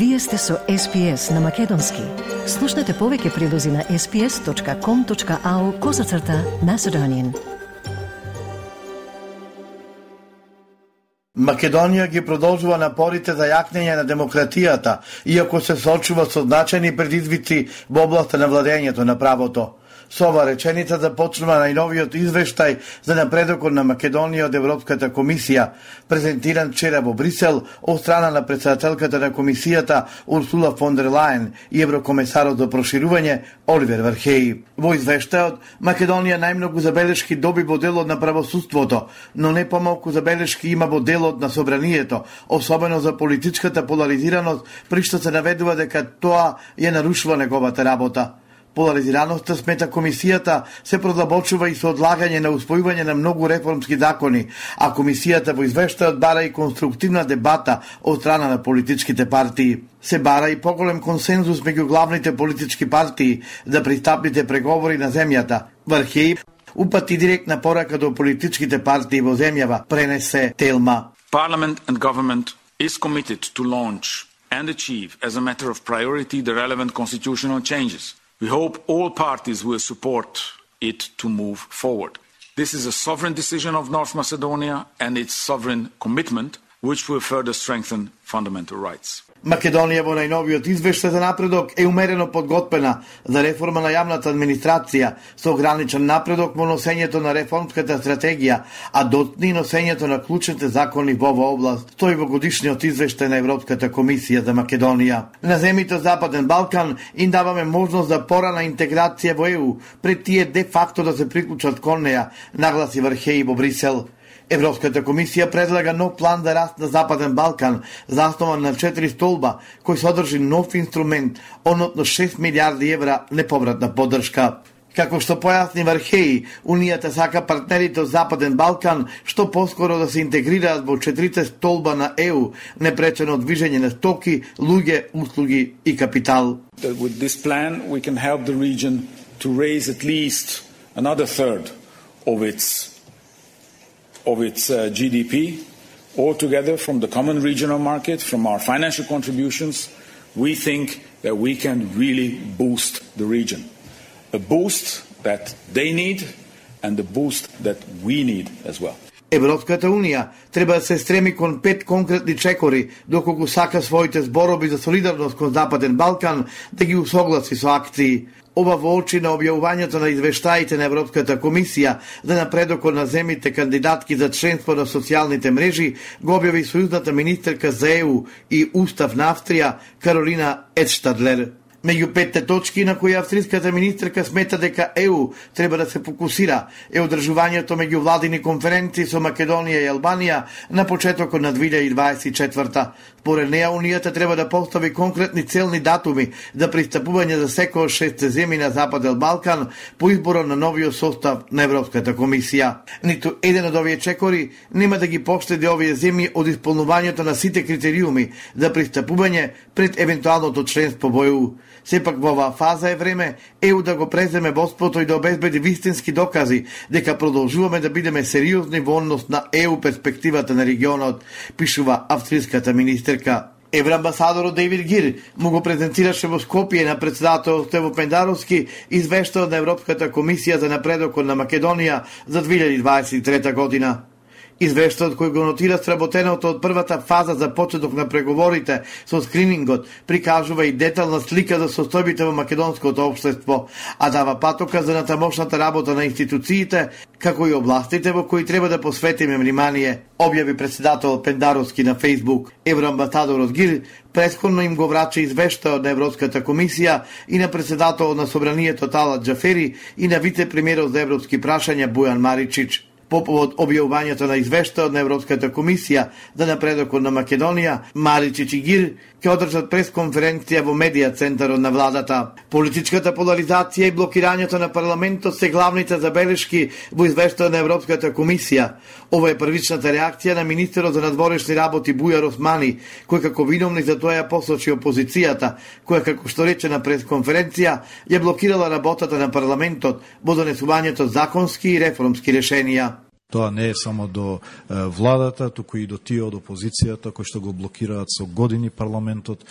Вие сте со SPS на Македонски. Слушнете повеќе прилози на sps.com.au козацрта на Седонин. Македонија ги продолжува напорите за јакнење на демократијата, иако се соочува со значајни предизвици во областа на владењето на правото. Со ова реченица започнува најновиот извештај за напредокот на Македонија од Европската комисија, презентиран вчера во Брисел од страна на председателката на комисијата Урсула фон дер Лајен и еврокомесарот за проширување Оливер Вархеј. Во извештајот, Македонија најмногу забелешки доби во делот на правосудството, но не помалку забелешки има во делот на собранието, особено за политичката поларизираност, при што се наведува дека тоа ја нарушува неговата работа. Поларизираноста, смета комисијата, се продлабочува и со одлагање на усвојување на многу реформски закони, а комисијата во извештајот бара и конструктивна дебата од страна на политичките партии. Се бара и поголем консензус меѓу главните политички партии за пристапните преговори на земјата. Вархеј упати директна порака до политичките партии во земјава, пренесе Телма. Parliament and government is committed to launch and achieve as a matter of priority the relevant constitutional changes We hope all parties will support it to move forward. This is a sovereign decision of North Macedonia and its sovereign commitment, which will further strengthen fundamental rights. Македонија во најновиот извештај за напредок е умерено подготвена за реформа на јавната администрација со ограничен напредок во носењето на реформската стратегија, а дотни носењето на клучните закони во оваа област, тој во годишниот извештај на Европската комисија за Македонија. На земите Западен Балкан им даваме можност за порана интеграција во ЕУ, пред тие де факто да се приклучат кон неја, нагласи Вархеи во Брисел. Европската комисија предлага нов план за раст на Западен Балкан, заснован на четири столба, кој содржи нов инструмент, однотно 6 милиарди евра неповратна поддршка. Како што појасни Вархеј, Унијата сака партнерите од Западен Балкан што поскоро да се интегрираат во четирите столба на ЕУ, непречено движење на стоки, луѓе, услуги и капитал. With this plan we can help the region to raise at least another third of its of its uh, GDP altogether from the common regional market, from our financial contributions, we think that we can really boost the region. A boost that they need and the boost that we need as well. Европската Унија треба да се стреми кон пет конкретни чекори, доколку сака своите зборови за солидарност кон Западен Балкан да ги усогласи со акции. Ова во очи на објавувањето на извештаите на Европската комисија за напредокот на земите кандидатки за членство на социјалните мрежи, го објави сојузната министерка за ЕУ и Устав на Австрија Каролина Едштадлер. Меѓу петте точки на кои австриската министерка смета дека ЕУ треба да се фокусира е одржувањето меѓу владини конференции со Македонија и Албанија на почетокот на 2024 Поред неа, Унијата треба да постави конкретни целни датуми за пристапување за секој од шесте земји на Западен Балкан по изборот на новиот состав на Европската комисија. Ниту еден од овие чекори нема да ги поштеди овие земји од исполнувањето на сите критериуми за пристапување пред евентуалното членство во ЕУ. Сепак во оваа фаза е време ЕУ да го преземе водството и да обезбеди вистински докази дека продолжуваме да бидеме сериозни во однос на ЕУ перспективата на регионот, пишува австриската министерка. Евроамбасадорот Дейвид Гир му го презентираше во Скопје на председател Тево Пендаровски извештаот на Европската комисија за напредокот на Македонија за 2023 година. Извештаот кој го нотира сработеното од првата фаза за почеток на преговорите со скринингот прикажува и детална слика за состојбите во македонското општество, а дава патока за натамошната работа на институциите, како и областите во кои треба да посветиме внимание, објави председател Пендаровски на Фейсбук. Евроамбасадорот Гир предходно им го врача извештаот на Европската комисија и на председател на Собранието Талат Джафери и на вице-премиерот за европски прашања Бујан Маричич по повод објавувањето на извештајот на Европската комисија за напредокот на Македонија, Маричи Чигир ќе одржат пресконференција во медија центарот на владата. Политичката поларизација и блокирањето на парламентот се главните забелешки во извештај на Европската комисија. Ова е првичната реакција на министерот за надворешни работи Бујар Османи, кој како виновник за тоа ја посочи опозицијата, која како што рече на пресконференција ја блокирала работата на парламентот во донесувањето законски и реформски решенија. Тоа не е само до владата, туку и до тие од опозицијата кои што го блокираат со години парламентот,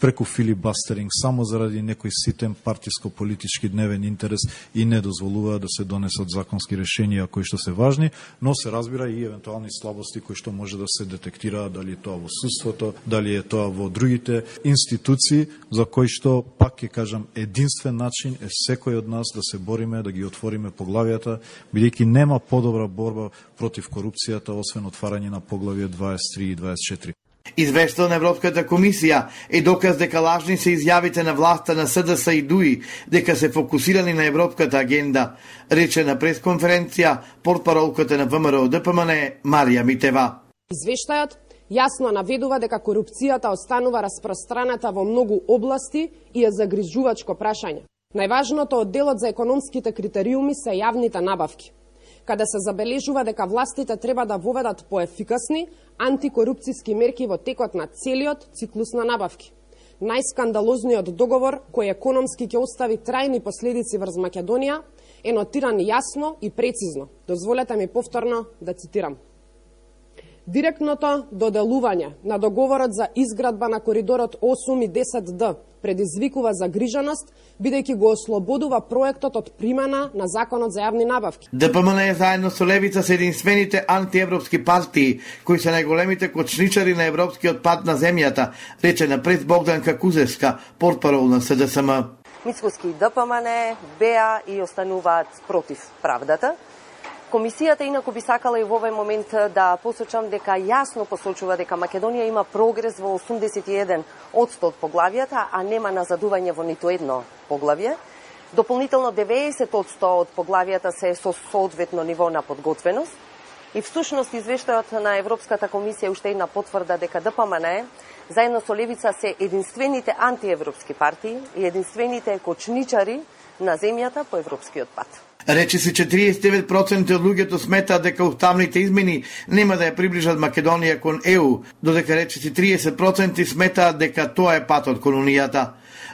преку филибастеринг само заради некој ситен партиско-политички дневен интерес и не дозволува да се донесат законски решенија кои што се важни, но се разбира и евентуални слабости кои што може да се детектираат дали е тоа во судството, дали е тоа во другите институции за кои што пак ќе кажам единствен начин е секој од нас да се бориме да ги отвориме поглавијата, бидејќи нема подобра борба против корупцијата освен отварање на поглавје 23 и 24. Извештал на Европската комисија е доказ дека лажни се изјавите на власта на СДС и ДУИ дека се фокусирани на европската агенда, рече на пресконференција портпаролката на ВМРО ДПМН Марија Митева. Извештајот јасно наведува дека корупцијата останува распространата во многу области и е загрижувачко прашање. Најважното од делот за економските критериуми се јавните набавки каде се забележува дека властите треба да воведат поефикасни антикорупцијски мерки во текот на целиот циклус на набавки. Најскандалозниот договор кој економски ќе остави трајни последици врз Македонија е нотиран јасно и прецизно. Дозволете ми повторно да цитирам. Директното доделување на договорот за изградба на коридорот 8 и 10Д предизвикува загриженост, бидејќи го ослободува проектот од примена на Законот за јавни набавки. ДПМН е заедно со Левица се единствените антиевропски партии, кои се најголемите кочничари на европскиот пат на земјата, рече на пред Богданка Кузевска, портпарол на СДСМ. Мицкоски и ДПМН беа и остануваат против правдата, Комисијата инаку би сакала и во овој момент да посочам дека јасно посочува дека Македонија има прогрес во 81 од поглавијата, а нема назадување во ниту едно поглавје. Дополнително 90 од поглавијата се со соодветно ниво на подготвеност. И всушност извештајот на Европската комисија уште една потврда дека ДПМН заедно со Левица се единствените антиевропски партии и единствените кочничари на земјата по европскиот пат. Рече се 49% од луѓето сметаат дека уставните измени нема да ја приближат Македонија кон ЕУ, додека рече се 30% сметаат дека тоа е патот кон Унијата.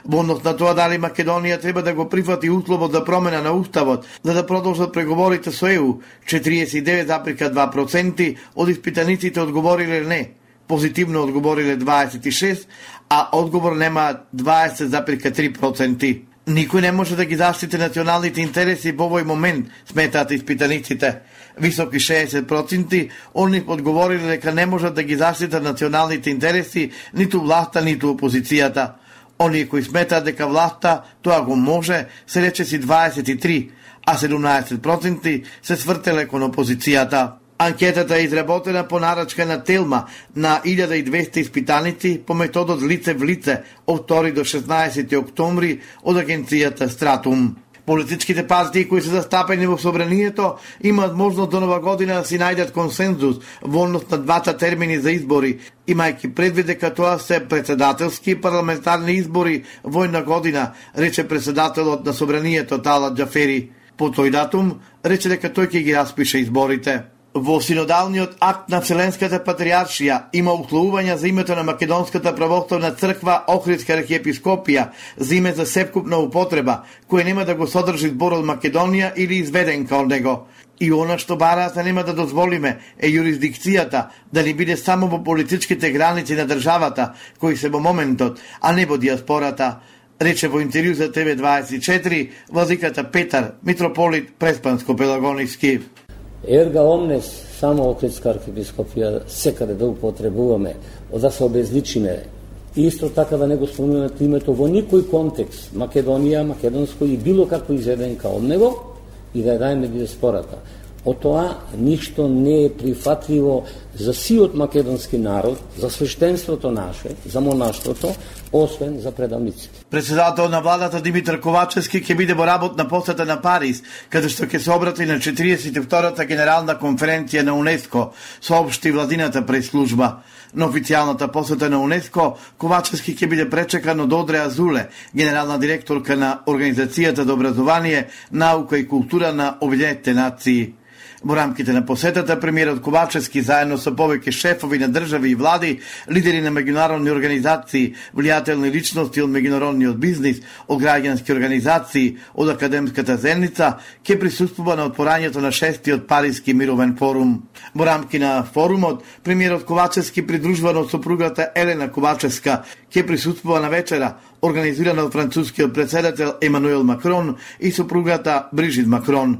Во однос на тоа дали Македонија треба да го прифати условот за промена на уставот за да продолжат преговорите со ЕУ, 49,2% од испитаниците одговориле не. Позитивно одговориле 26, а одговор нема 20,3%. Никој не може да ги заштити националните интереси во овој момент, сметаат испитаниците. Високи 60% они одговориле дека не можат да ги заштитат националните интереси ниту власта, ниту опозицијата. Оние кои сметаат дека власта тоа го може, се рече си 23, а 17% се свртеле кон опозицијата. Анкетата е изработена по нарачка на Телма на 1200 испитаници по методот лице в лице од 2 до 16 октомври од агенцијата Стратум. Политичките партии кои се застапени во собранието имаат можност до нова година да си најдат консензус во однос на двата термини за избори, имајќи предвид дека тоа се председателски и парламентарни избори во една година, рече председателот на собранието Тала Джафери. По тој датум рече дека тој ќе ги распише изборите. Во синодалниот акт на Вселенската патриаршија има условувања за името на Македонската православна црква Охридска архиепископија за име за сепкупна употреба, кој нема да го содржи зборот Македонија или изведенка од него. И она што бараат нема да дозволиме е јурисдикцијата да ни биде само во политичките граници на државата, кои се во моментот, а не во диаспората, рече во интервју за ТВ24 владиката Петар, митрополит Преспанско-Пелагониски. Ерга омнес, само Охридска архиепископија, секаде да употребуваме, да се обезличиме. И исто така да не го спомнуваме името во никој контекст, Македонија, Македонско и било како изведенка од него, и да ја дајме диаспората. Отоа тоа ништо не е прифатливо за сиот македонски народ, за свештенството наше, за монаштвото, освен за предавниците. Председател на владата Димитар Ковачевски ќе биде во работна посета на Париз, каде што ќе се обрати на 42-та генерална конференција на УНЕСКО, соопшти владината преслужба. На официјалната посета на УНЕСКО, Ковачевски ќе биде пречекан од Одре Азуле, генерална директорка на Организацијата за образование, наука и култура на Обединетите нации. Во рамките на посетата, премиерот Ковачевски заедно со повеќе шефови на држави и влади, лидери на меѓународни организации, влијателни личности од меѓународниот бизнис, од граѓански организации, од академската зелница, ќе присуствува на отпорањето на шестиот Париски мировен форум. Во рамки на форумот, премиерот Ковачевски придружувано од сопругата Елена Ковачевска ќе присуствува на вечера организирана од францускиот председател Емануел Макрон и сопругата Брижит Макрон.